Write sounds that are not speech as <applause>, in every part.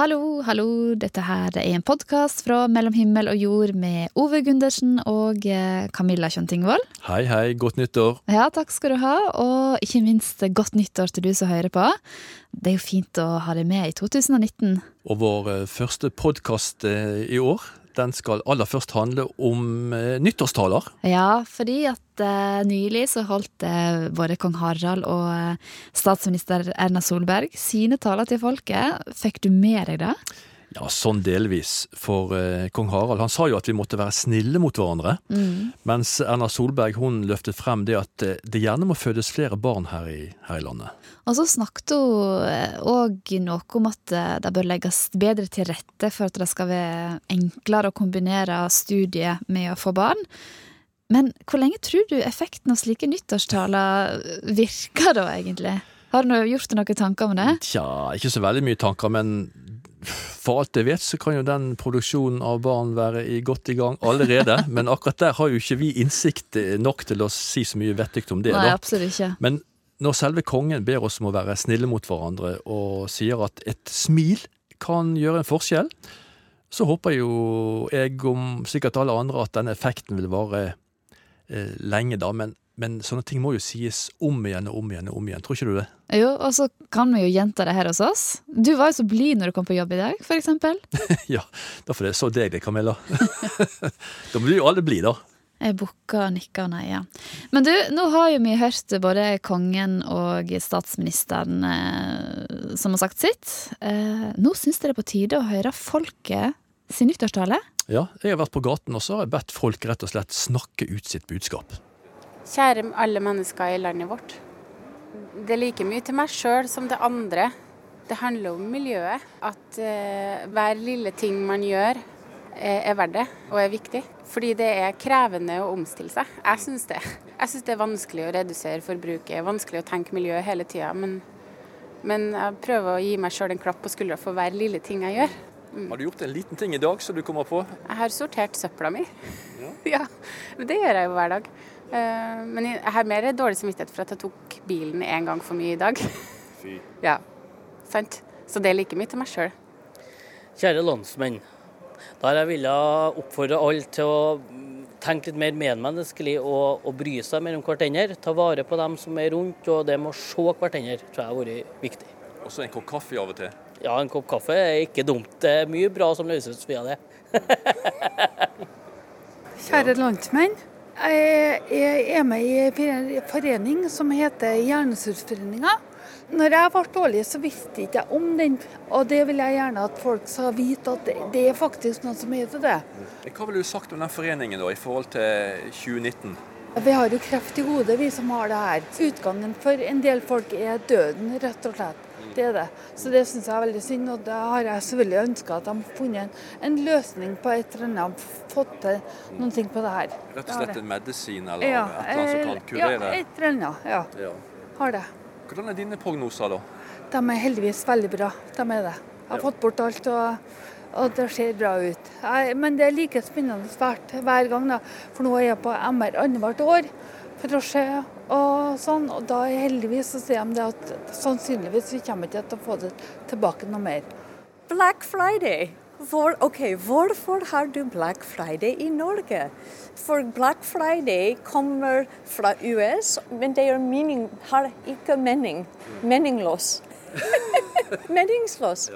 Hallo, hallo. Dette her er en podkast fra Mellom himmel og jord med Ove Gundersen og eh, Camilla Kjønn-Tingvold. Hei, hei. Godt nyttår. Ja, takk skal du ha. Og ikke minst godt nyttår til du som hører på. Det er jo fint å ha deg med i 2019. Og vår eh, første podkast eh, i år, den skal aller først handle om eh, nyttårstaler. Ja, fordi at eh, nylig så holdt eh, både kong Harald og eh, statsminister Erna Solberg sine taler til folket. Fikk du med deg det? Ja, sånn delvis. For eh, kong Harald han sa jo at vi måtte være snille mot hverandre. Mens Erna Solberg hun løftet frem det at eh, det gjerne må fødes flere barn her i, her i landet. Og så snakket hun òg noe om at eh, det bør legges bedre til rette for at det skal være enklere å kombinere studiet med å få barn. Men hvor lenge tror du effekten av slike nyttårstaler virker da, egentlig? Har du gjort deg noen tanker om det? Tja, ikke så veldig mye tanker, men for alt jeg vet, så kan jo den produksjonen av barn være i godt i gang allerede. <laughs> Men akkurat der har jo ikke vi innsikt nok til å si så mye vettig om det. Nei, da. absolutt ikke. Men når selve kongen ber oss om å være snille mot hverandre, og sier at et smil kan gjøre en forskjell, så håper jo jeg, om sikkert alle andre, at denne effekten vil vare eh, lenge, da. Men, men sånne ting må jo sies om igjen og om igjen og om igjen. Tror ikke du det? Jo, og så kan vi jo gjenta det her hos oss. Du var jo så blid når du kom på jobb i dag, eksempel. <laughs> ja, derfor jeg det så deg det, Camilla. <laughs> da blir jo alle blide, da. Jeg bukker og nikker og neia. Men du, nå har jo vi hørt både kongen og statsministeren eh, som har sagt sitt. Eh, nå syns dere det er på tide å høre folket sin nyttårstale. Ja, jeg har vært på gaten, og så har jeg bedt folk rett og slett snakke ut sitt budskap. Kjære alle mennesker i landet vårt. Det er like mye til meg sjøl som til andre. Det handler om miljøet. At eh, hver lille ting man gjør eh, er verdt det og er viktig. Fordi det er krevende å omstille seg. Jeg syns det. Jeg syns det er vanskelig å redusere forbruket, vanskelig å tenke miljø hele tida. Men, men jeg prøver å gi meg sjøl en klapp på skuldra for hver lille ting jeg gjør. Har du gjort en liten ting i dag som du kommer på? Jeg har sortert søpla mi. Ja, <laughs> ja. Det gjør jeg jo hver dag. Eh, Men jeg har mer dårlig samvittighet for at jeg tok bilen én gang for mye i dag. Fy. <laughs> Ja, sant? Så det er like mye til meg sjøl. Kjære landsmenn. Da har jeg villet oppfordre alle til å tenke litt mer medmenneskelig og, og bry seg mer om hverandre. Ta vare på dem som er rundt, og det med å se hverandre tror jeg har vært viktig. Og så en kopp kaffe av og til. Ja, en kopp kaffe er ikke dumt. Det er mye bra som løses via det. <laughs> Kjære landsmenn. Jeg er med i en forening som heter Hjernesurforeninga. Når jeg ble dårlig, så visste jeg ikke om den. Og det vil jeg gjerne at folk skal vite, at det- det er faktisk noe som heter det. Hva ville du sagt om den foreningen da, i forhold til 2019? Vi har jo kreft i hodet, vi som har det her. Utgangen for en del folk er døden, rett og slett. Det er det. Så det syns jeg er veldig synd. Og da har jeg selvfølgelig ønska at de har funnet en, løsning på et eller annet, fått til noen ting på det her. Rett og slett en medisin eller Ja, et eller annet som kan eh, kurere? Ja, et eller annet. Ja, Ja. har det. Hvordan er dine prognoser da? De er heldigvis veldig bra. De er det. Jeg har fått bort alt, og, og det ser bra ut. Jeg, men det er like spennende hvert, hver gang, da. For nå er jeg på MR annethvert år se og sånn. Og da er heldigvis så sier de det at sannsynligvis vi kommer ikke til å få det tilbake noe mer. Black Friday. Hvor, ok, Hvorfor har du Black Friday i Norge? For Black Friday kommer fra US, men det er mening, har ikke mening. Meningløs. <laughs> Meningsløs.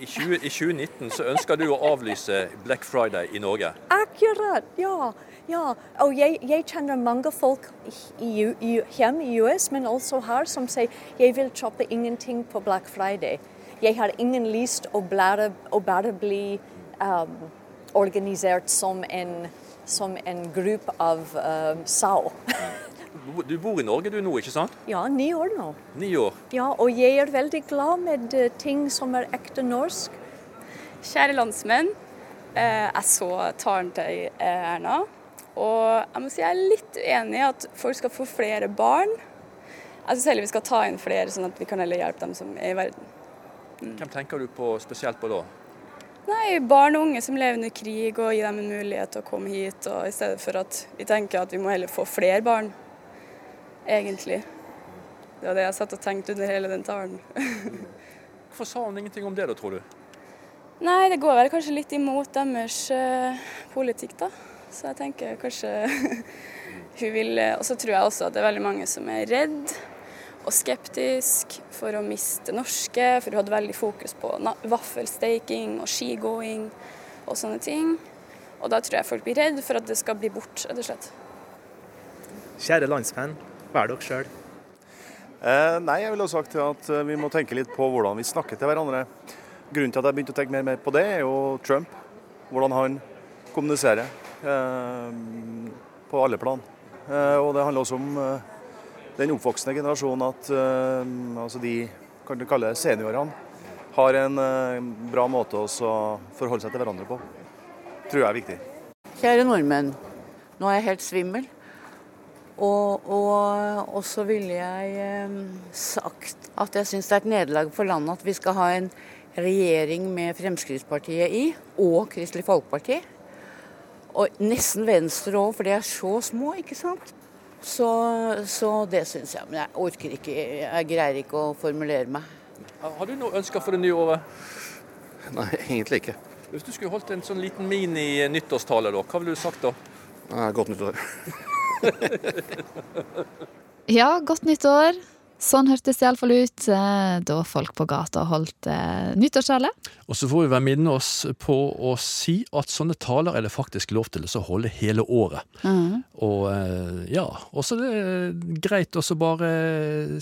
I, 20, I 2019 så ønsker du å avlyse Black Friday i Norge. Akkurat, ja. Ja. Og jeg, jeg kjenner mange folk i, i, hjemme i US, men også her, som sier jeg vil kjøpe ingenting på Black Friday. Jeg har ingen lyst å bare, å bare bli um, organisert som en, som en gruppe av um, sau. Du bor i Norge du nå, ikke sant? Ja, ni år nå. Ni år. Ja, og jeg er veldig glad med eh, ting som er ekte norsk. Kjære landsmenn. eh, Jeg så talen til Erna, og jeg må si jeg er litt uenig i at folk skal få flere barn. Jeg syns heller vi skal ta inn flere, sånn at vi kan heller hjelpe dem som er i verden. Hvem tenker du på spesielt på da? Nei, barn og unge som lever under krig, og gi dem en mulighet til å komme hit. Og I stedet for at vi tenker at vi må heller få flere barn, egentlig. Det var det jeg satt og tenkte under hele den talen. <laughs> Hvorfor sa han ingenting om det da, tror du? Nei, det går vel kanskje litt imot deres uh, politikk, da. Så jeg tenker kanskje <laughs> hun vil Og så tror jeg også at det er veldig mange som er redd og skeptisk for å miste norske, for hun hadde veldig fokus på vaffelstaking og skigåing og sånne ting. Og da tror jeg folk blir redd for at det skal bli bort, rett og slett. Kjære landsmenn, vær dere sjøl. Eh, nei, jeg ville ha sagt at eh, vi må tenke litt på hvordan vi snakker til hverandre. Grunnen til at jeg begynte å tenke mer, mer på det, er jo Trump. Hvordan han kommuniserer på alle plan. Eh, og det handler også om eh, den oppvoksende generasjonen at altså de kan du kalle seniorene har en bra måte å forholde seg til hverandre på. Tror jeg er viktig. Kjære nordmenn. Nå er jeg helt svimmel. Og, og, og så ville jeg sagt at jeg syns det er et nederlag for landet at vi skal ha en regjering med Fremskrittspartiet i, og Kristelig Folkeparti. Og nesten Venstre òg, for de er så små, ikke sant. Så, så det syns jeg. Men jeg orker ikke, jeg greier ikke å formulere meg. Har du noe ønsker for det nye året? Nei, egentlig ikke. Hvis du skulle holdt en sånn liten mini-nyttårstale, da, hva ville du sagt da? Nei, godt nyttår. <laughs> ja, godt nyttår. Sånn hørtes det iallfall ut eh, da folk på gata holdt eh, nyttårstale. Og så får vi være minne oss på å si at sånne taler er det faktisk lov til å holde hele året. Mm. Og eh, ja, også det er greit å bare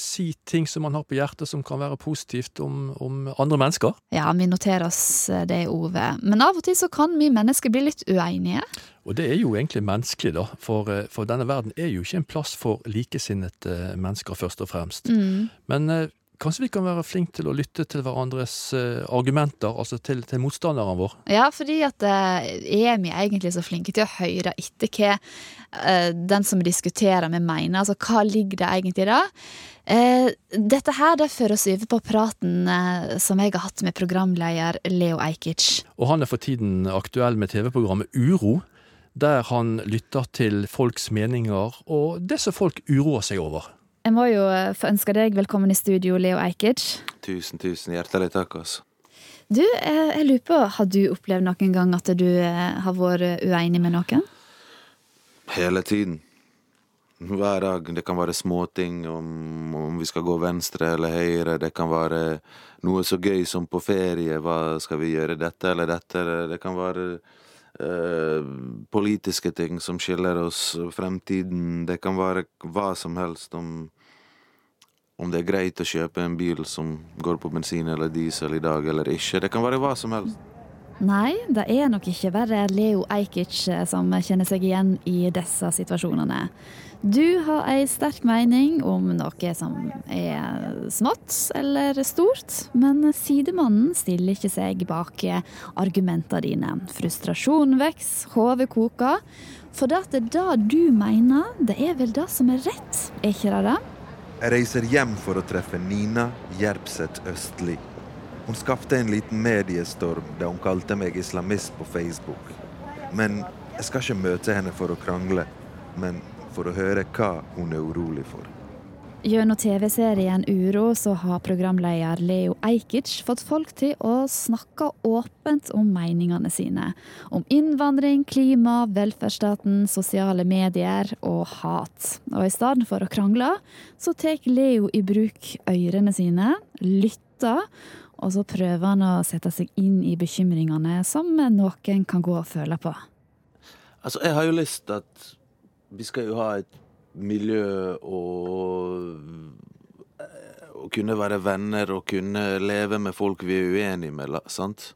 si ting som man har på hjertet som kan være positivt om, om andre mennesker. Ja, vi noterer oss eh, det, Ove. Men av og til så kan vi mennesker bli litt uenige. Og det er jo egentlig menneskelig, da. For, eh, for denne verden er jo ikke en plass for likesinnede mennesker, først og fremst. Mm. Men eh, kanskje vi kan være flinke til å lytte til hverandres eh, argumenter, altså til, til motstanderen vår? Ja, fordi at eh, er vi egentlig så flinke til å høre etter hva eh, den som diskuterer med mener? Altså hva ligger det egentlig da? Eh, dette her det fører oss over på praten som jeg har hatt med programleder Leo Ajkic. Og han er for tiden aktuell med TV-programmet Uro der han lytter til folks meninger og det som folk uroer seg over. Jeg må jo eh, få ønske deg velkommen i studio, Leo Eikic. Tusen, tusen hjertelig takk, Også. Du, eh, jeg lurer på, har du opplevd noen gang at du eh, har vært uenig med noen? Hele tiden. Hver dag. Det kan være småting om, om vi skal gå venstre eller høyre. Det kan være noe så gøy som på ferie. Hva skal vi gjøre, dette eller dette? Det kan være politiske ting som skiller oss, fremtiden. Det kan være hva som helst om om det er greit å kjøpe en bil som går på bensin eller diesel i dag eller ikke. Det kan være hva som helst. Nei, det er nok ikke bare Leo Ajkic som kjenner seg igjen i disse situasjonene. Du har ei sterk mening om noe som er smått eller stort, men sidemannen stiller ikke seg bak argumentene dine. Frustrasjonen vokser, hodet koker. For det er det du mener, det er vel det som er rett, er ikke det det? Jeg reiser hjem for å treffe Nina Gjerpseth Østli. Hun skapte en liten mediestorm da hun kalte meg islamist på Facebook. Men jeg skal ikke møte henne for å krangle. Men for å høre hva hun er urolig for. Gjennom TV-serien Uro så har programleder Leo Ajkic fått folk til å snakke åpent om meningene sine. Om innvandring, klima, velferdsstaten, sosiale medier og hat. Og i stedet for å krangle, så tar Leo i bruk ørene sine, lytter, og så prøver han å sette seg inn i bekymringene som noen kan gå og føle på. Altså, jeg har jo lyst til at vi skal jo ha et miljø og å kunne være venner og kunne leve med folk vi er uenige med. sant?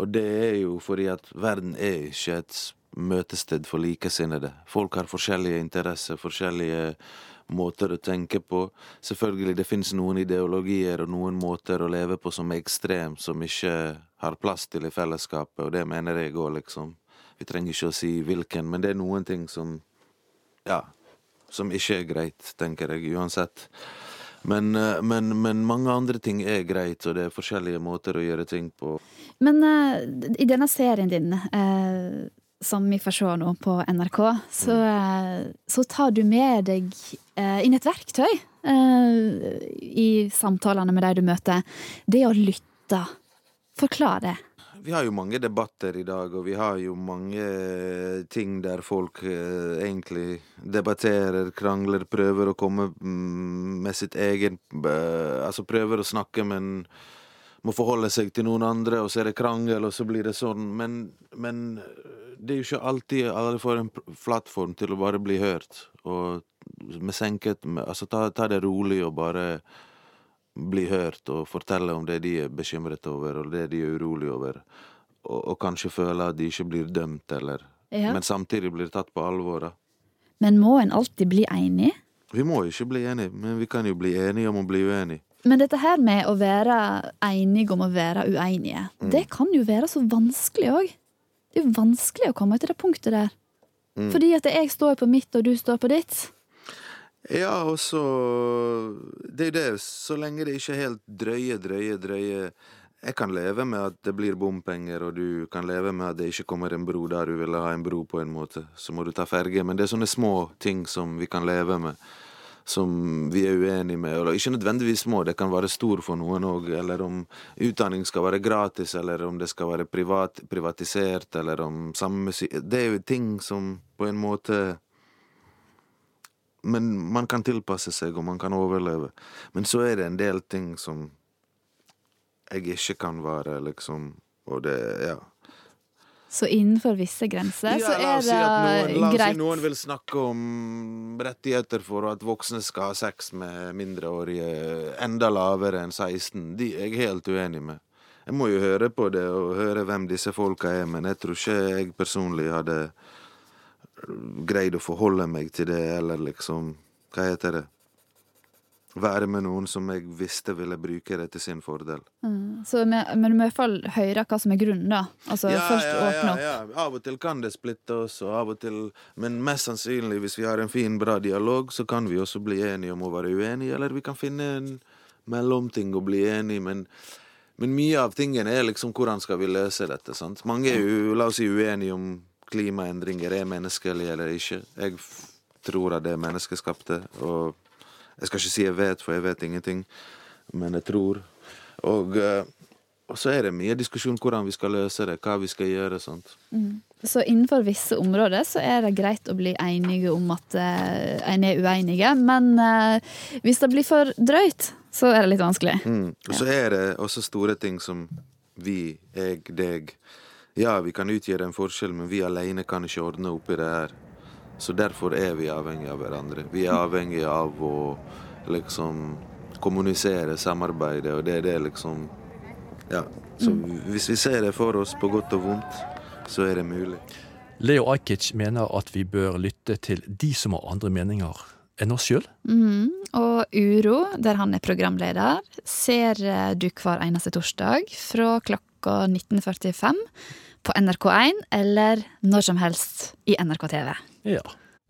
Og det er jo fordi at verden er ikke et møtested for likesinnede. Folk har forskjellige interesser, forskjellige måter å tenke på. Selvfølgelig, det finnes noen ideologier og noen måter å leve på som er ekstrem, som ikke har plass til i fellesskapet, og det mener jeg òg, liksom. Vi trenger ikke å si hvilken, men det er noen ting som ja, som ikke er greit, tenker jeg uansett. Men, eh, men, men, mange andre ting er greit, og det er forskjellige måter å gjøre ting på. Men uh, i denne serien din, uh, som vi får se nå på NRK, så, uh, så tar du med deg inn et verktøy i samtalene med de du møter. Det å lytte. Forklar det. Vi har jo mange debatter i dag, og vi har jo mange ting der folk eh, egentlig debatterer, krangler, prøver å komme mm, med sitt egen eh, Altså prøver å snakke, men må forholde seg til noen andre, og så er det krangel, og så blir det sånn. Men, men det er jo ikke alltid alle får en plattform til å bare bli hørt. Og med senket Altså ta, ta det rolig og bare bli hørt og fortelle om det de er bekymret over, og det de er urolige over. Og, og kanskje føle at de ikke blir dømt, eller Ja. Men samtidig blir tatt på alvor, da. Men må en alltid bli enig? Vi må ikke bli enige, men vi kan jo bli enige om å bli uenige. Men dette her med å være enige om å være uenige, Mm. det kan jo være så vanskelig òg. Det er jo vanskelig å komme til det punktet der. Mm. Fordi at jeg står på mitt, og du står på ditt. Ja, og så Det er jo det, så lenge det ikke er helt drøye, drøye, drøye Jeg kan leve med at det blir bompenger, og du kan leve med at det ikke kommer en bro der du ville ha en bro, på en måte. Så må du ta ferge. Men det er sånne små ting som vi kan leve med. Som vi er uenige med. Eller ikke nødvendigvis små, det kan være stor for noen òg. Eller om utdanning skal være gratis, eller om det skal være privat, privatisert, eller om samme Det er jo ting som på en måte men man kan tilpasse seg, og man kan overleve. Men så er det en del ting som jeg ikke kan være, liksom. Og det, ja. Så innenfor visse grenser så la er oss si det noen, la oss si greit. noen vil snakke om rettigheter for at voksne skal ha sex med mindreårige enda lavere enn 16. De er jeg helt uenig med. Jeg må jo høre på det og høre hvem disse folka er, men jeg tror ikke jeg personlig hadde greid å forholde meg til det, eller liksom Hva heter det? Være med noen som jeg visste ville bruke det til sin fordel. Mm. Så, vi- men du må i hvert fall høre hva som er grunnen, da. Altså først åpne opp. ja. Av og til kan det splitte oss, og av og til Men mest sannsynlig, hvis vi har en fin, bra dialog, så kan vi også bli enige om å være uenige, eller vi kan finne en mellomting og bli enige, men men mye av tingene er liksom hvordan skal vi løse dette, sant. Mange er jo, la oss si, uenige om klimaendringer er menneskelige eller ikke. Jeg tror at det er menneskeskapte, og jeg skal ikke si jeg vet, for jeg vet ingenting, men jeg tror. Og, eh, og så er det mye diskusjon hvordan vi skal løse det, hva vi skal gjøre. sånt. Mm. Så innenfor visse områder så er det greit å bli enige om at uh, en er uenige, men eh, hvis det blir for drøyt, så er det litt vanskelig. Mm. Og så er det også store ting som vi, jeg, deg. Ja, vi kan utgjøre en forskjell, men vi alene kan ikke ordne opp i det her. Så derfor er vi avhengig av hverandre. Vi er avhengig av å liksom kommunisere, samarbeide, og det er det liksom Ja. Så hvis vi ser det for oss på godt og vondt, så er det mulig. Leo Ajkic mener at vi bør lytte til de som har andre meninger enn oss sjøl. Mm, Og Uro, der han er programleder, ser eh, du hver eneste torsdag fra klokka 19.45 på NRK1 eller når som helst i NRK TV. Ja.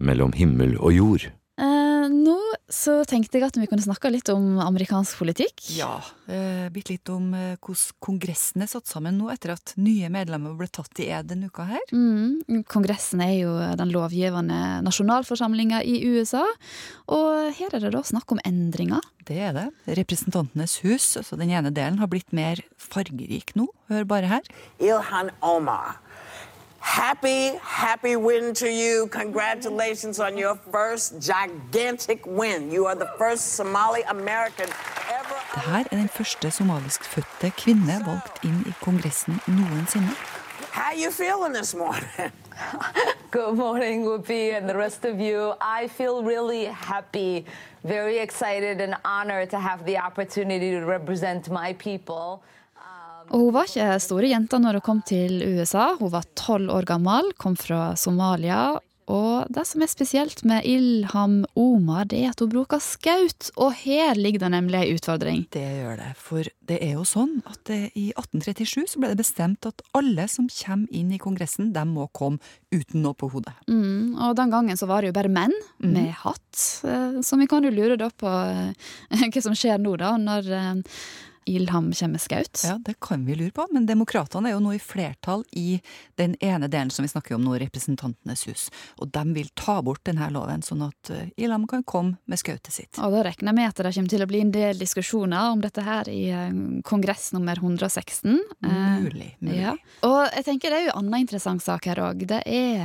Mellom himmel og jord. Eh, nå så tenkte jeg at vi kunne snakke litt om amerikansk politikk. Ja, eh, bitte litt om eh, hvordan Kongressen er satt sammen nå etter at nye medlemmer ble tatt i ed denne uka her. Mm, kongressen er jo den lovgivende nasjonalforsamlinga i USA, og her er det da snakk om endringer. Det er det. Representantenes hus, altså den ene delen, har blitt mer fargerik nå. Hør bare her. Ilhan Omar. Happy, happy win to you. Congratulations on your first gigantic win. You are the first Somali American ever. Det her er den første somaliskfødte kvinne valgt inn i Kongressen noensinne. How you feeling this morning? <laughs> Good morning, Whoopi, and the rest of you. I feel really happy, very excited, and honored to have the opportunity to represent my people. Og hun var ikke store jenta når hun kom til USA. Hun var tolv år gammel, kom fra Somalia. Og det som er spesielt med Ilham Omar, det er at hun bruker skaut. Og her ligger det nemlig ei utfordring. Det gjør det, for det er jo sånn at det, i 1837 så ble det bestemt at alle som kommer inn i Kongressen, de må komme uten noe på hodet. Mm, og den gangen så var det jo bare menn med hatt. Eh, Så vi kan jo lure da på eh, <laughs> hva som skjer nå, da, når eh, Ilham kommer med skaut? Ja, det kan vi lure på, men demokratene er jo nå i flertall i den ene delen som vi snakker om nå, Representantenes hus. Og de vil ta bort denne loven, sånn at eh, Ilham kan komme med skautet sitt. Og da regner jeg med at det kommer til å bli en del diskusjoner om dette her i eh, kongress nummer 116. Mulig, mulig. Ja. Og jeg tenker det er jo en annen interessant sak her òg. Det er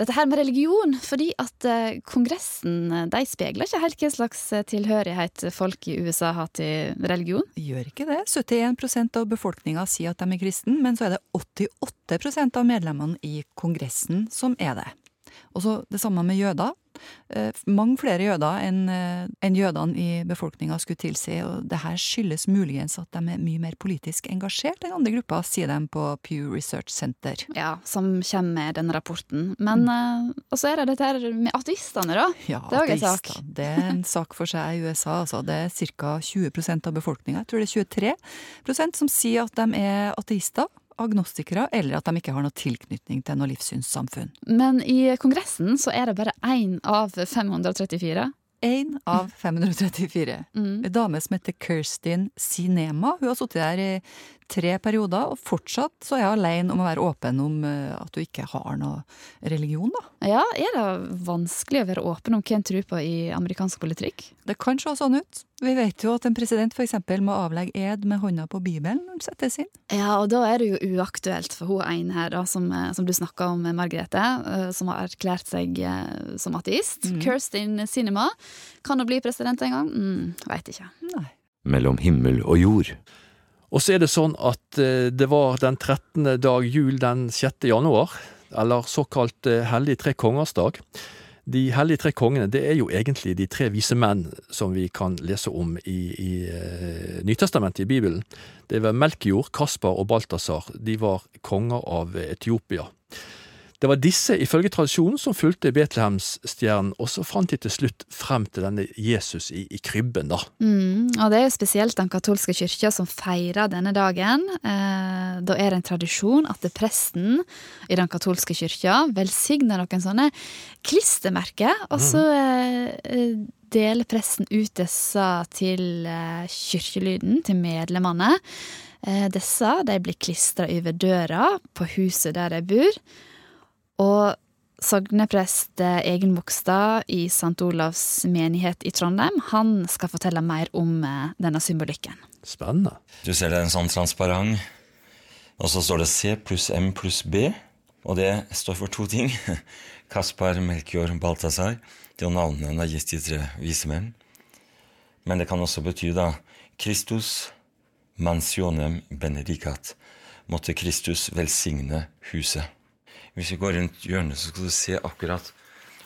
dette her med religion. Fordi at uh, Kongressen de speiler ikke helt hva slags tilhørighet folk i USA har til religion. Gjør ikke det. 71% av befolkninga sier at de er kristen, men så er det 88% av medlemmene i Kongressen som er det. Og så det samme med jøder. Eh, mange flere jøder enn eh, en jødene i befolkninga skulle tilsi, og det her skyldes muligens at de er mye mer politisk engasjert enn andre grupper, sier de på Pew Research Center. Ja, som kommer med den rapporten. Men mm. uh, Og så er det dette her med ateistene, da. Ja, det er òg en sak. Det er en sak for seg i USA, altså. Det er ca. 20 av befolkninga, jeg tror det er 23% som sier at de er ateister agnostikere, eller at de ikke har noe tilknytning til noe livssynssamfunn. Men i Kongressen så er det bare én av 534. Én av 534. Mm. En dame som heter Kirstin Sinema. Hun har sittet der i tre perioder, og fortsatt så er jeg alene om å være åpen om eh, at du ikke har noe religion, da. Ja, er det vanskelig å være åpen om hva en tror på i amerikansk politikk? Det kan se sånn ut. Vi vet jo at en president f.eks. må avlegge ed med hånda på Bibelen når han settes inn. Ja, og da er det jo uaktuelt for hun ene her, da, som, eh, som du snakka om, Margrethe, eh, som har erklært seg som ateist. Mm. Kirstin Cinema. Kan hun bli president en gang? Mm, Veit ikke. Nei. Mellom himmel og jord. Og så er det sånn at eh, det var den 13. dag jul den 6. januar, eller såkalt eh, hellig tre kongers dag. De hellige tre kongene det er jo egentlig de tre vise menn som vi kan lese om i, i uh, Nytestamentet i Bibelen. Det var Melkjord, Kaspar og Balthazar. De var konger av Etiopia. Det var disse, ifølge tradisjonen, som fulgte Betlehemsstjernen, og så fant de til slutt frem til denne Jesus i, i krybben, da. Mm, og det er jo spesielt den katolske kirka som feirer denne dagen. Eh, da er det en tradisjon at presten i den katolske kirka velsigner noen sånne klistremerker, og så mm. eh, deler presten ut disse til eh, kirkelyden, til medlemmene. Eh, disse de blir klistra over døra på huset der de bor. Og sogneprest Egen Bogstad i St. Olavs menighet i Trondheim, han skal fortelle mer om eh, denne symbolikken. Spennende. Du ser det er en sånn transparent, og så står det C pluss M pluss B. Og det står for to ting. <laughs> Kaspar, Melchior, Balthazar. Det er navnene han har gitt de tre vise menn. Men det kan også bety da Kristus mansionem benedicat. Måtte Kristus velsigne huset. Hvis vi går rundt hjørnet, så skal du se akkurat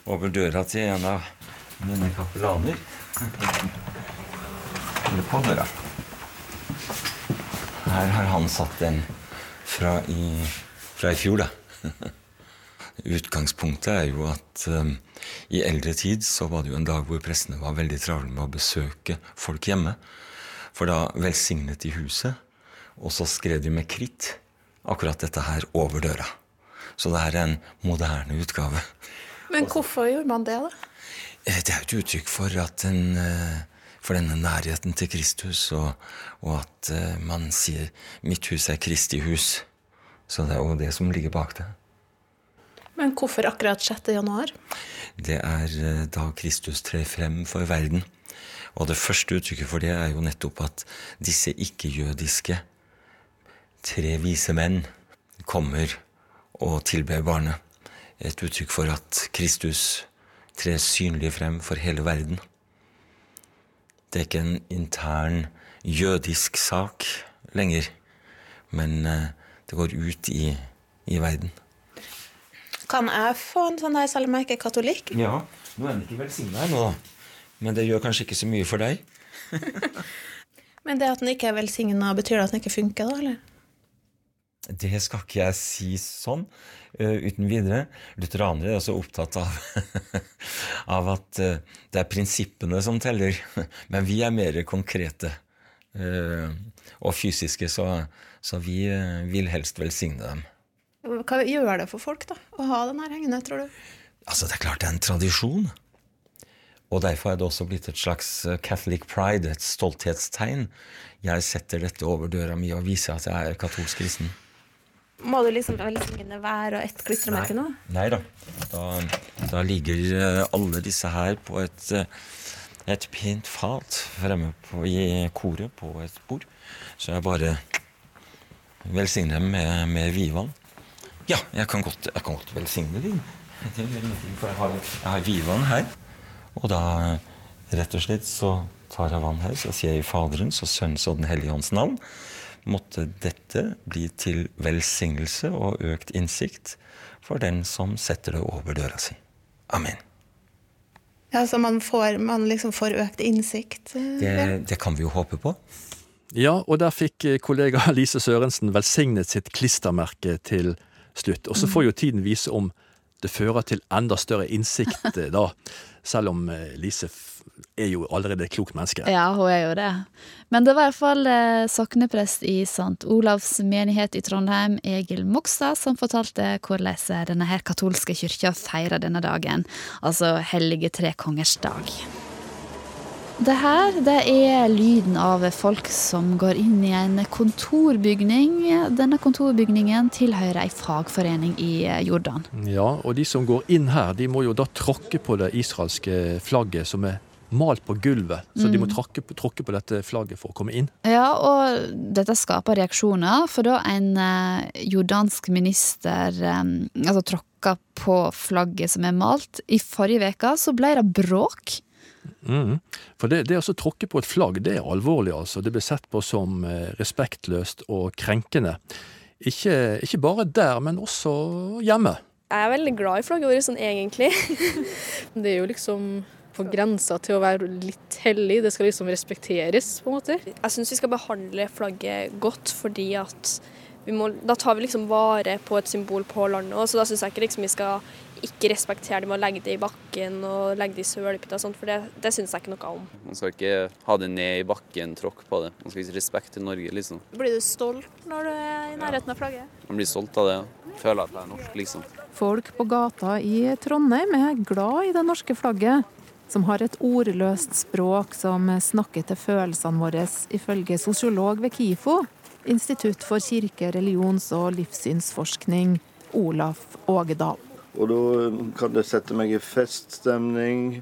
over døra til en av mine kapellaner. Eller på døra. Her har han satt den fra i, fra i fjor, da. <laughs> Utgangspunktet er jo at um, i eldre tid så var det jo en dag hvor prestene var veldig travle med å besøke folk hjemme. For da velsignet de huset, og så skrev de med kritt akkurat dette her over døra. Så det er en moderne utgave. Men hvorfor gjorde man det, da? Eh, det er et uttrykk for, den, eh, for denne nærheten til Kristus, og, og, at eh, man sier 'mitt hus er Kristi hus'. Så det er jo det som ligger bak det. Men hvorfor akkurat 6. januar? Det er da Kristus trer frem for verden. Og det første uttrykket for det er jo nettopp at disse ikke-jødiske tre vise menn kommer og tilber barnet. Et uttrykk for at Kristus trer synlig frem for hele verden. Det er ikke en intern jødisk sak lenger, men eh, det går ut i, i verden. Kan jeg få en sånn der, selv om jeg ikke er katolikk? Ja, nå er den ikke velsigna ennå, da. Men det gjør kanskje ikke så mye for deg? <laughs> men det at den ikke er velsigna, betyr det at den ikke funker, da? eller? Det skal ikke jeg si sånn uh, uten videre. Lutheranere er også opptatt av, <laughs> av at uh, det er prinsippene som teller. <laughs> Men vi er mer konkrete uh, og fysiske, så, så vi vil helst velsigne dem. Hva gjør det for folk da, å ha den her hengende, tror du? Altså, Det er klart det er en tradisjon. Og derfor er det også blitt et slags Catholic pride, et stolthetstegn. Jeg setter dette over døra mi og viser at jeg er katolsk kristen. Må du liksom velsigne hver og ett klistremerke nå? Nei da. Da, da ligger eh, alle disse her på et, eh, et pent fat fremme på, i koret på et bord. Så jeg bare velsigner dem med, med vidvann. Ja, jeg kan godt, jeg kan godt velsigne dem. For jeg har, jeg har vidvann her. Og da rett og slett så tar jeg vann her, så sier jeg i Faderens og Sønnens og Den hellige ånds navn. Måtte dette bli til velsignelse og økt innsikt for den som setter det over døra si. Amen. Ja, Så man får, man liksom får økt innsikt? eh, Det, det kan vi jo håpe på. Ja, og der fikk eh, kollega <laughs> Lise Sørensen velsignet sitt klistremerke til slutt. Og så får jo tiden vise om det fører til enda større innsikt eh, da. Selv om Lise er jo allerede et klokt menneske. Ja, hun er jo det. Men det var i hvert fall eh, sokneprest i St. Olavs menighet i Trondheim, Egil Mogstad, som fortalte hvordan denne her katolske kyrkja feirer denne dagen, altså Hellige tre kongers dag. Det her det er lyden av folk som går inn i en kontorbygning. Denne kontorbygningen tilhører ei fagforening i eh, Jordan. Ja, og de som går inn her, de må jo da tråkke på det israelske flagget som er malt på gulvet. Så de må Mm. tråkke, tråkke på dette flagget for å komme inn. Ja, og dette skaper reaksjoner, for da en eh, jordansk minister eh, altså tråkka på flagget som er malt. I forrige uke så ble det bråk. Mm. For det, det å tråkke på et flagg, det er alvorlig, altså. Det blir sett på som eh, respektløst og krenkende. Ikke, ikke bare der, men også hjemme. Jeg er veldig glad i flagget vårt sånn egentlig. <laughs> det er jo liksom på grensa til å være litt hellig. Det skal liksom respekteres, på en måte. Jeg syns vi skal behandle flagget godt, fordi at vi må, da tar vi liksom vare på et symbol på landet. Så da syns jeg ikke liksom vi skal ikke respektere det med å legge det i bakken og legge det i sølepytta og sånt, for det, det syns jeg ikke noe om. Man skal ikke ha det ned i bakken, tråkk på det. Man skal vise respekt til Norge, liksom. Blir du stolt når du er i nærheten av flagget? Man blir stolt av det. Føler at jeg er norsk, liksom. Folk på gata i Trondheim er glad i det norske flagget, som har et ordløst språk som snakker til følelsene våre, ifølge sosiolog ved KIFO, Institutt for kirke-, religions- og livssynsforskning, Olaf Ågedal. Og da kan det sette meg i feststemning.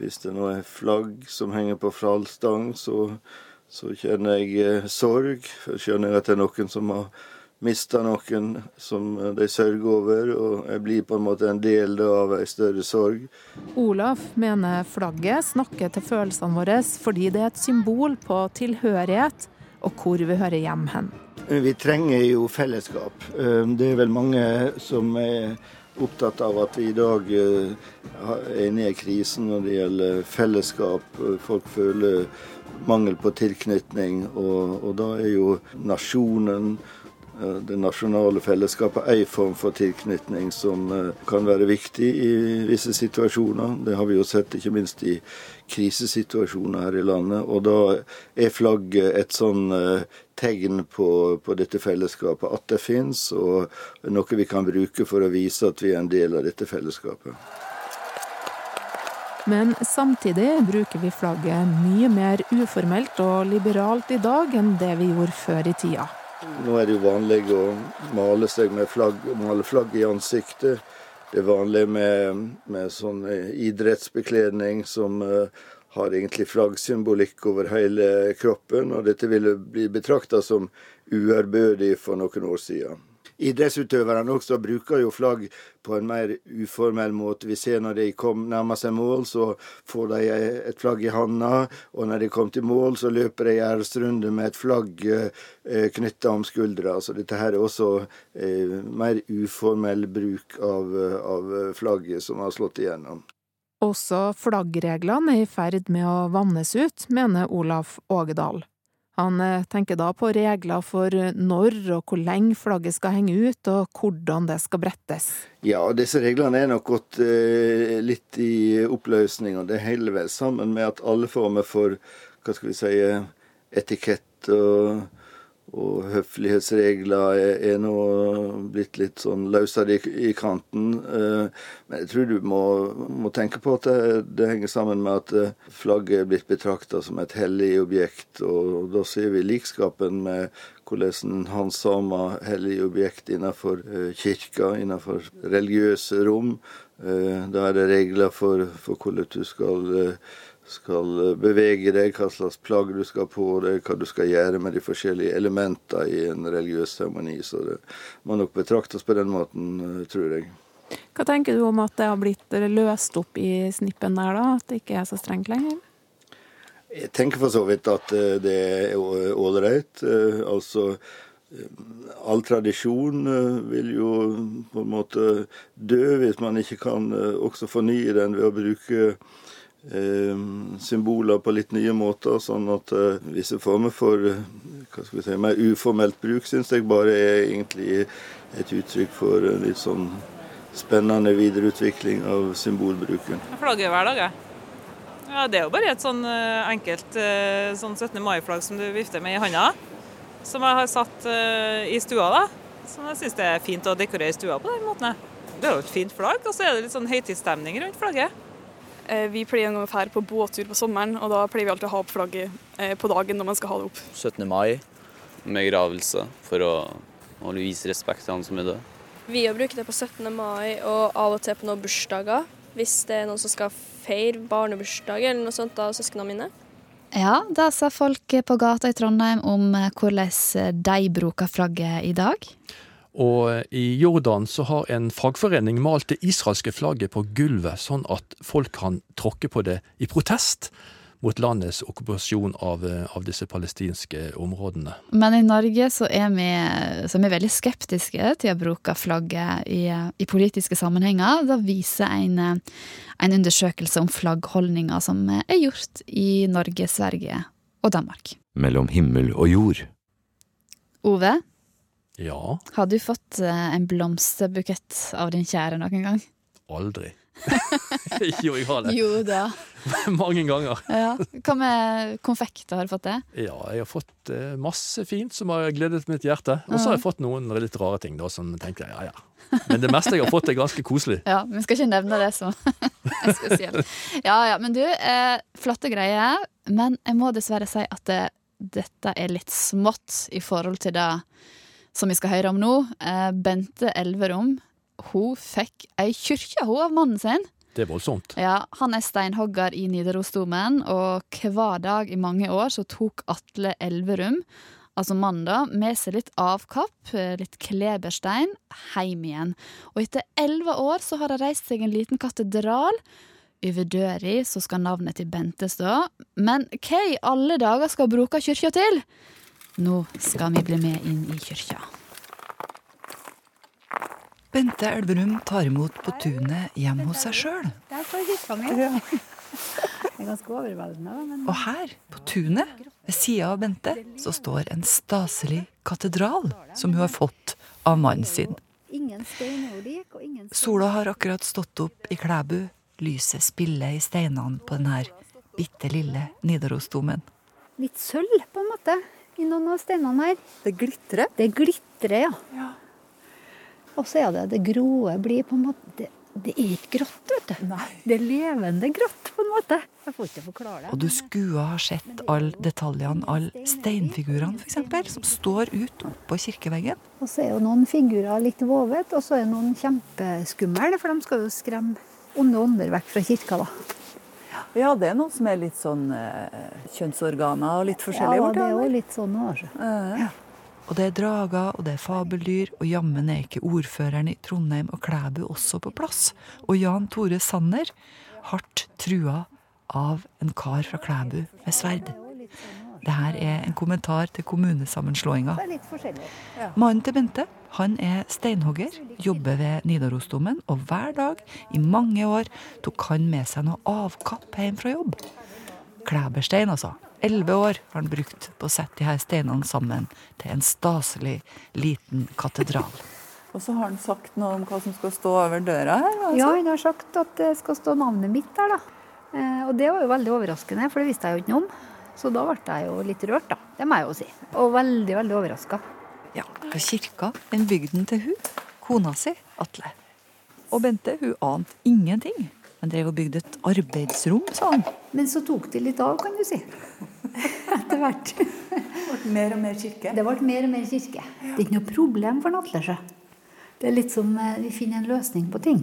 Hvis det nå er flagg som henger på fralstang, så, så kjenner jeg eh, sorg. Jeg skjønner at det er noen som har mista noen som eh, de sørger over. Og jeg blir på en måte en del av ei større sorg. Olaf mener flagget snakker til følelsene våre fordi det er et symbol på tilhørighet og hvor vi hører hjem hen. Vi trenger jo fellesskap. Eh, Det er vel mange som er opptatt av at vi i dag eh, er inne i krisen når det gjelder fellesskap. Folk føler mangel på tilknytning, og, og da er jo nasjonen eh, det nasjonale fellesskapet en form for tilknytning som eh, kan være viktig i visse situasjoner. Det har vi jo sett ikke minst i krisesituasjoner her i landet. Og da er flagget et sånn eh, tegn på, på dette fellesskapet, at det fins, og noe vi kan bruke for å vise at vi er en del av dette fellesskapet. Men samtidig bruker vi flagget mye mer uformelt og liberalt i dag enn det vi gjorde før i tida. Nå er det jo vanlig å male seg med flagg, male flagg i ansiktet. Det er vanlig med, med sånn eh, idrettsbekledning som uh, har egentlig flaggsymbolikk over hele kroppen, og dette ville bli betrakta som uærbødig for noen år siden. Idrettsutøverne også bruker jo flagg på en mer uformell måte. Vi ser når de kom, nærmer seg mål, så får de et flagg i handa. Og når de kom til mål, så løper de æresrunde med et flagg eh, knytta om skuldra. Så dette her er også eh, mer uformell bruk av, av flagget som har slått igjennom. Også flaggreglene er i ferd med å vannes ut, mener Olaf Ågedal. Han eh, tenker da på regler for når og hvor lenge flagget skal henge ut, og hvordan det skal brettes. Ja, disse reglene er nok gått eh, litt i oppløsning, og det holder vel sammen med at alle former for hva skal vi si, etikett og, og høflighetsregler er, nå blitt litt sånn løsere i, i kanten. Eh, men jeg tror du må, må tenke på at det, det, henger sammen med at eh, flagget er blitt betrakta som et hellig objekt. Og da ser vi likskapen med hvordan en handsamer hellige objekt innenfor eh, kirka, innenfor religiøse rom. Da er det regler for, for hvordan du skal skal eh, bevege deg, hva slags plagg du skal på deg, hva du skal gjøre med de forskjellige elementene i en religiøs seremoni. Så det må nok betraktes på den måten, eh, tror jeg. Hva tenker du om at det har blitt løst opp i snippen der, da? At det ikke er så strengt lenger? Jeg tenker for så vidt at eh, det er ålreit. Altså all tradisjon vil jo på en måte dø hvis man ikke kan også fornye den ved å bruke symboler på litt nye måter, sånn at eh, visse former for eh, hva skal vi si, mer uformelt bruk syns jeg bare er egentlig et uttrykk for litt sånn spennende videreutvikling av symbolbruken. Jeg flagger hver dag, jeg. Ja, det er jo bare et sånn enkelt sånn 17. mai-flagg som du vifter med i handa, som jeg har satt i stua. da. Så jeg syns det er fint å dekorere stua på den måten. Det er jo et fint flagg, og så er det litt sånn høytidsstemning rundt flagget. Eh, vi pleier å dra på båttur på sommeren, og da pleier vi alltid å ha opp flagget eh, på dagen når man skal ha det opp. 17. mai med gravelse for å, å vise respekt til han som er død. Vi bruker det på 17. mai og av og til på noen bursdager. Hvis det er noen som skal feire barnebursdag eller noe sånt av søsknene mine. Ja, da sa folk på gata i Trondheim om eh, hvordan de bruker flagget i dag. Og i Jordan så har en fagforening malt det israelske flagget på gulvet, sånn at folk kan tråkke på det i protest mot landets okkupasjon av, av disse palestinske områdene. Men i Norge så er vi, så er vi veldig skeptiske til å bruke flagget i, i politiske sammenhenger. Da viser en, en undersøkelse om flaggholdninger som er gjort i Norge, Sverige og Danmark. Mellom himmel og jord. Ove, ja. Har du fått eh, en blomsterbukett av din kjære noen gang? Aldri. <laughs> jo, jeg har det. Jo da. <laughs> Mange ganger. ja. Hva med konfekter, har du fått det? Ja, jeg har fått eh, masse fint som har gledet mitt hjerte. Og så har jeg fått noen litt rare ting da, som tenker jeg, ja ja. Men det meste jeg har fått, er ganske koselig. <laughs> Ja, Vi skal ikke nevne det som spesielt. Ja ja, men du, eh, flotte greier. Men jeg må dessverre si at det, dette er litt smått i forhold til det som vi skal høre om nå. Eh, Bente Elverum. Hun fikk ei kyrkje, av mannen sin. Det er voldsomt. Ja, Han er steinhogger i Nidarosdomen, og hver dag i mange år så tok Atle Elverum, altså mannen da, med seg litt avkapp, eh, litt kleberstein, hjem igjen. Og etter elleve år så har det reist seg en liten katedral. Over døra så skal navnet til Bente stå. Men hva i alle dager skal bruke kyrkja til? Nå skal vi bli med inn i kyrkja. Bente Elverum tar imot på tunet hjemme hos seg sjøl. <laughs> Og her, på tunet, ved sida av Bente, så står en staselig katedral som hun har fått av mannen sin. Sola har akkurat stått opp i Klæbu. Lyset spiller i steinene på denne bitte lille Nidarosdomen. Litt sølv, på en måte i noen av steinene her. Det glitrer? Det glitrer, ja. ja. Og så er det det gråe blir på en måte Det, det er ikke grått, vet du. Nei. Det er levende grått, på en måte. Jeg får ikke forklare det. Og du skulle ha sett alle detaljene, alle steinfigurene f.eks., som står ut oppå kirkeveggen. Og så er jo noen figurer litt vovet, og så er noen kjempeskumle, for de skal jo skremme onde ånder vekk fra kirka, da. Ja, det er noen som er litt sånn eh, kjønnsorganer og litt forskjellig? Ja, det er jo litt sånn også. Ja. Og det er drager, og det er fabeldyr, og jammen er ikke ordføreren i Trondheim og Klæbu også på plass. Og Jan Tore Sanner, hardt trua av en kar fra Klæbu med sverd. Det her er en kommentar til kommunesammenslåinga. Mannen til Bente han er steinhogger, jobber ved Nidarosdomen, og hver dag i mange år tok han med seg noe avkapp hjem fra jobb. Klæberstein, altså. Elleve år har han brukt på å sette de her steinene sammen til en staselig liten katedral. <laughs> Og så har han sagt noe om hva som skal stå over døra her? Altså. Ja, han har sagt at det skal stå navnet mitt der, da. Eh, og det var jo veldig overraskende, for det visste jeg jo ikke noe om. Så da ble jeg jo litt rørt, da. Det må jeg jo si. Og veldig, veldig overraska. Ja, for kirka, den bygden til hun, kona si, Atle. Og Bente, hun ante ingenting. Men drev og bygde et arbeidsrom, sa han. Men så tok det litt av, kan du si. <laughs> Etter hvert. Det ble mer og mer kirke? Det ble mer og mer kirke. Det er ikke noe problem for Atle, sjø. Det er litt som eh, vi finner en løsning på ting.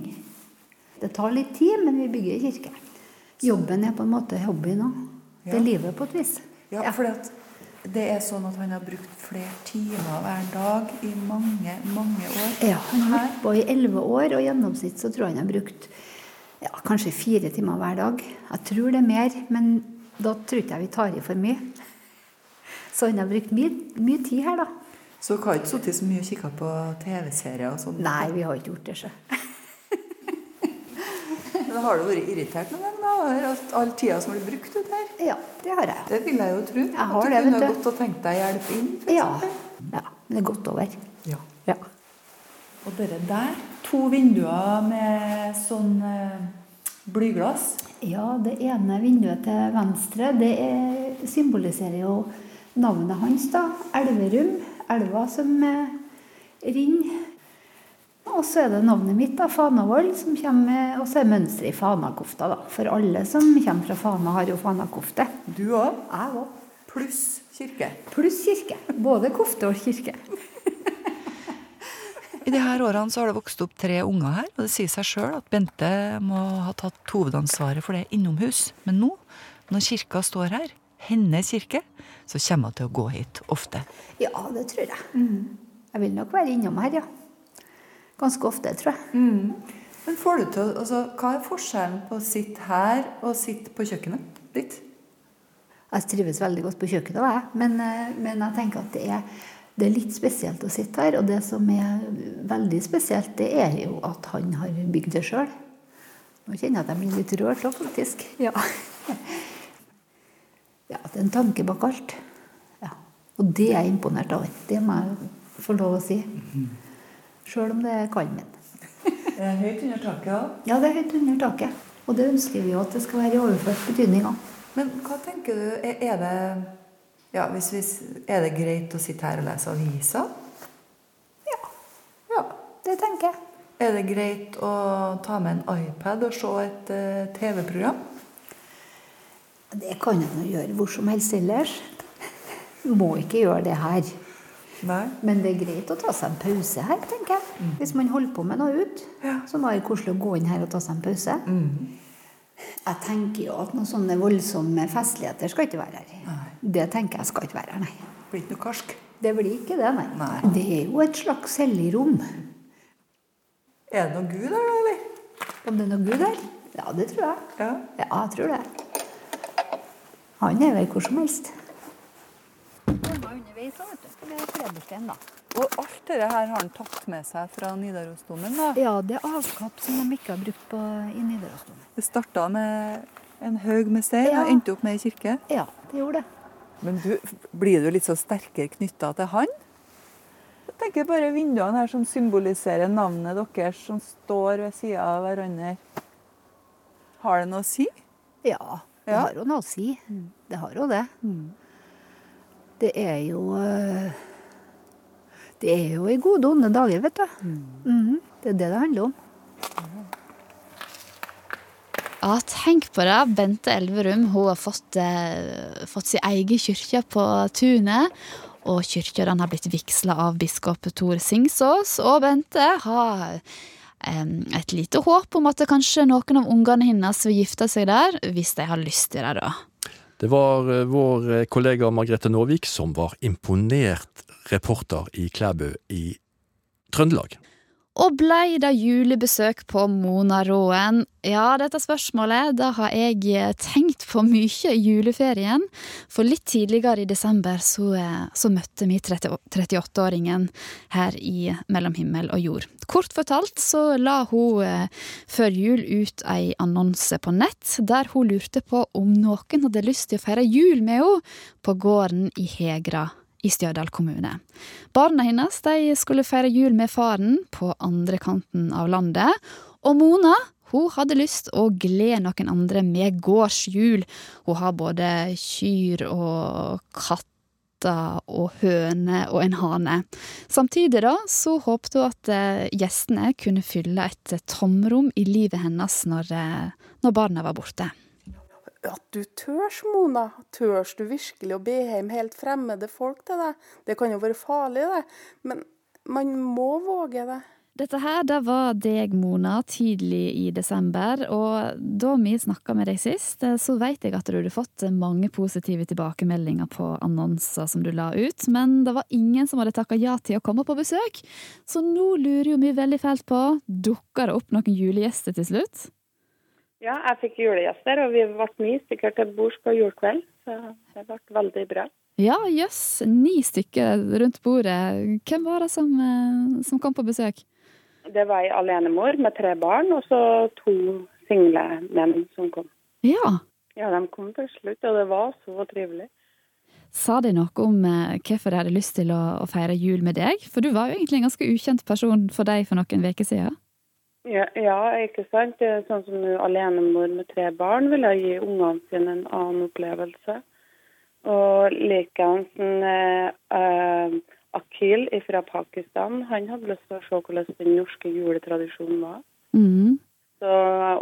Det tar litt tid, men vi bygger kirke. Jobben er på en måte hobby nå. Det er livet på et vis. Ja, for det er sånn at han har brukt flere timer hver dag i mange, mange år. Ja, han har holdt på i elleve år, og i gjennomsnitt så tror jeg han har brukt ja, kanskje fire timer hver dag. Jeg tror det er mer, men da tror ikke jeg vi tar i for mye. Så han har brukt mye, mye tid her, da. Så dere har ikke sittet så mye og kikka på TV-serier og sånn? Nei, vi har ikke gjort det, sjø. Men har du vært irritert noen gang da, over at all tida som blir brukt ut her? Ja, det har jeg. Det vil jeg jo tro. Jeg har at du det, kunne gått og tenkt deg hjelp inn, Ja. ja. Det er godt over. Ja. Ja. Og dere der, to vinduer med sånn eh, blyglass. Ja, det ene vinduet til venstre, det er, symboliserer jo navnet hans, da. Elverum. Elva som eh, renner. Og så er det navnet mitt, da, Fanavold, som kommer, og så er mønsteret i fanakofta. da. For alle som kommer fra Fana, har jo fanakofte. Du òg? Jeg òg. Pluss kirke. Pluss kirke. Både kofte og kirke. <laughs> I de her årene så har det vokst opp tre unger her, og det sier seg sjøl at Bente må ha tatt hovedansvaret for det innomhus. Men nå, når kirka står her, hennes kirke, så kommer hun til å gå hit ofte. Ja, det tror jeg. Jeg vil nok være innom her, ja. Ganske ofte, tror jeg. Men får du til, altså, Hva er forskjellen på å sitte her og sitte på kjøkkenet ditt? Jeg trives veldig godt på kjøkkenet, jeg. Men, eh, men jeg tenker at det er, det er litt spesielt å sitte her. Og det som er veldig spesielt, det er jo at han har bygd det sjøl. Nå kjenner jeg at jeg blir litt rørt òg, faktisk. Ja. <laughs> ja, det er en tanke bak alt. Ja. Og det er jeg imponert over. Det må jeg få lov å si. Sjøl om det er kalmen. Det er høyt under taket òg. Ja, det er høyt under taket. Og det ønsker vi jo at det skal være i overført betydning òg. Men hva tenker du, er, det ja, hvis vi, Er det greit å sitte her og lese aviser? Det tenker jeg. Er det greit å ta med en iPad og se et uh, TV-program? Det kan nå gjøre hvor som helst ellers. Må ikke gjøre det her. Men det er greit å ta seg en pause her, tenker jeg. Hvis man holder på med noe ut, så må det koselig å gå inn her og ta seg en pause. Jeg tenker jo at noen sånne voldsomme festligheter skal ikke være her. Det tenker jeg skal ikke være her, nei. Blir ikke noe karsk? Det blir ikke det, nei. Det er jo et slags hellig rom. Er det noe Gud da, eller? Om det er noe Gud her? Ja, det tror jeg. Ja, jeg tror det. Han er vel hvor som helst. Underveis, vet du. Det er klebersten, da. Og alt dette her har han tatt med seg fra Nidarosdomen? da? Ja, det er avkapp som de ikke har brukt på, i Nidarosdomen. Det starta med en haug med stein Ja. og endte opp med ei kirke? Ja, det gjorde det. Men du, blir du litt så sterkere knytta til han? Jeg tenker bare vinduene her som symboliserer navnet deres, som står ved sida av hverandre. Har det noe å si? Ja, det Ja. har jo noe å si. Det har jo det. Det er jo eh, Det er jo i gode og onde dager, vet du. Mhm. Det er det det handler om. Ja, tenk på det. Bente Elverum hun har fått, eh, fått sin egen kirke på tunet. Og kirka har blitt vigsla av biskop Tor Singsås. Og Bente har eh, et lite håp om at kanskje noen av ungene hennes vil gifte seg der, hvis de har lyst til det, da. Det var eh, vår eh, kollega Margrethe Nåvik som var imponert reporter i Klæbu i Trøndelag. Og blei det julebesøk på Monaråen? Ja, dette spørsmålet det har jeg tenkt på mye i juleferien. For litt tidligere i desember så, eh, så møtte vi 38-åringen her i Mellom himmel og jord. Kort fortalt så la hun eh, før jul ut ei annonse på nett, der hun lurte på om noen hadde lyst til å feire jul med henne på gården i Hegra i Stjørdal kommune. Barna hennes skulle feire jul med faren på andre kanten av landet, og Mona Hun hadde lyst å glede noen andre med gårdshjul. Hun har både kyr og katter og høner og en hane. Samtidig da, så håpte hun at eh, gjestene kunne fylle et tomrom i livet hennes når, eh, når barna var borte. At du tørs, Mona. Tørs du virkelig å be hjem helt fremmede folk til deg? Det kan jo være farlig, det. Men man må våge det. Dette her, det var deg, Mona, tidlig i desember. Og da vi snakka med deg sist, eh, så vet jeg at du hadde fått mange positive tilbakemeldinger på annonser som du la ut. Men det var ingen som hadde takka ja til å komme på besøk. Så nå lurer jo vi veldig fælt på, dukker det opp noen julegjester til slutt? Ja, jeg fikk julegjester, og vi ble ni stykker til bords på julekveld. Så det ble veldig bra. Ja, jøss. Ni stykker rundt bordet. Hvem var det som, eh, som kom på besøk? Det var ei alenemor med tre barn, og så to single menn som kom. Ja. Ja, de kom til slutt, og det var så trivelig. Sa de noe om eh, hvorfor de hadde lyst til å, å feire jul med deg? For du var jo egentlig en ganske ukjent person for deg for noen uker siden. Ja, ja, ikke sant. Det er Sånn som alenemor med tre barn ville gi ungene sine en annen opplevelse. Og likeens eh, eh, Akhil fra Pakistan, han hadde lyst til å se hvordan den norske juletradisjonen var. Mm. Så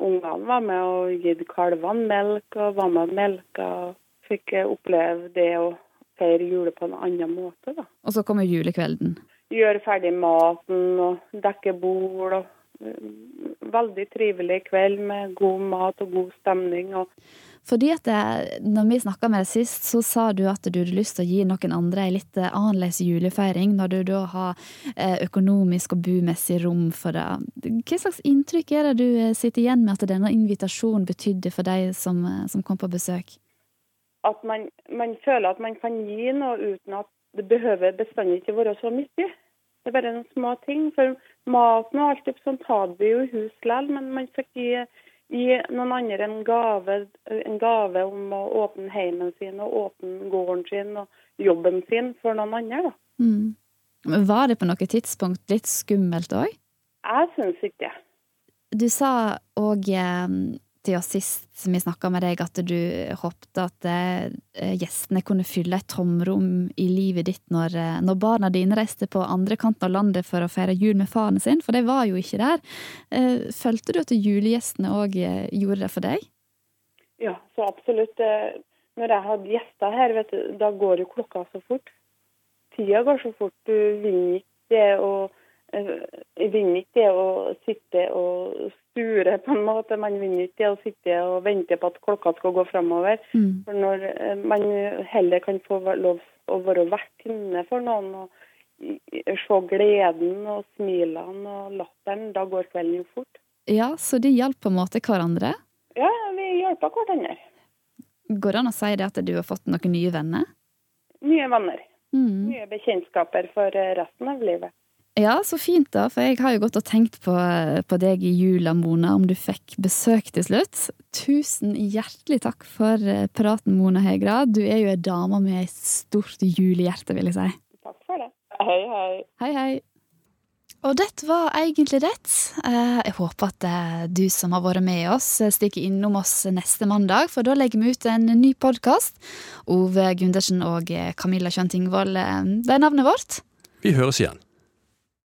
ungene var med og gitt kalvene melk, og var med og melka. Og fikk eh, oppleve det å feire jule på en annen måte, da. Og så kommer julekvelden. Gjøre ferdig maten og dekke bord. og Veldig trivelig kveld med god mat og god stemning. og Fordi at det, når vi snakka med deg sist, så sa du at du hadde lyst til å gi noen andre ei litt eh, annerledes julefeiring, når du da har eh, økonomisk og bumessig rom for det. Hva slags inntrykk er det du eh, sitter igjen med at denne invitasjonen betydde for deg som, som kom på besøk? At man, man føler at man kan gi noe uten at det behøver bestandig ikke være så mye. Det er bare noen små ting. For maten og alt sånt hadde vi jo i hus likevel, men man fikk gi gi noen andre en gave, en gave om å åpne heimen sin og åpne gården sin og jobben sin for noen andre. da. Mm. Men Var det på noe tidspunkt litt skummelt òg? Jeg syns ikke det. Du sa òg til oss sist vi snakka med deg, at du håpte at eh, gjestene kunne fylle et tomrom i livet ditt når, eh, når barna dine reiste på andre kanten av landet for å feire jul med faren sin, for de var jo ikke der. Eh, følte du at julegjestene òg gjorde det for deg? Ja, så absolutt. Når jeg hadde gjester her, vet du, da går jo klokka så fort. Tida går så fort. Du vil ikke det å jeg vinner ikke å sitte og sture, på en måte. Man vinner ikke å sitte og vente på at klokka skal gå framover. Mm. For når man heller kan få lov å være vertinne for noen og se gleden og smilene og latteren, da går kvelden jo fort. Ja, så de hjalp på en måte hverandre? Ja, vi hjelper hverandre. Går det an å si det at du har fått noen nye venner? Nye venner. Mm. Nye bekjentskaper for resten av livet. Ja, så fint da, for jeg har jo gått og tenkt på, på, deg i jula, Mona, om du fikk besøk til slutt. Tusen hjertelig takk for praten, Mona Hegra. Du er jo ei dame med et stort julehjerte, vil jeg si. Takk for det. Hei, hei. Hei, hei. Og dette var egentlig det. Jeg håper at du som har vært med oss, stikker innom oss neste mandag, for da legger vi ut en ny podkast. Ove Gundersen og Camilla Kjønn Tingvold, det er navnet vårt. Vi høres igjen.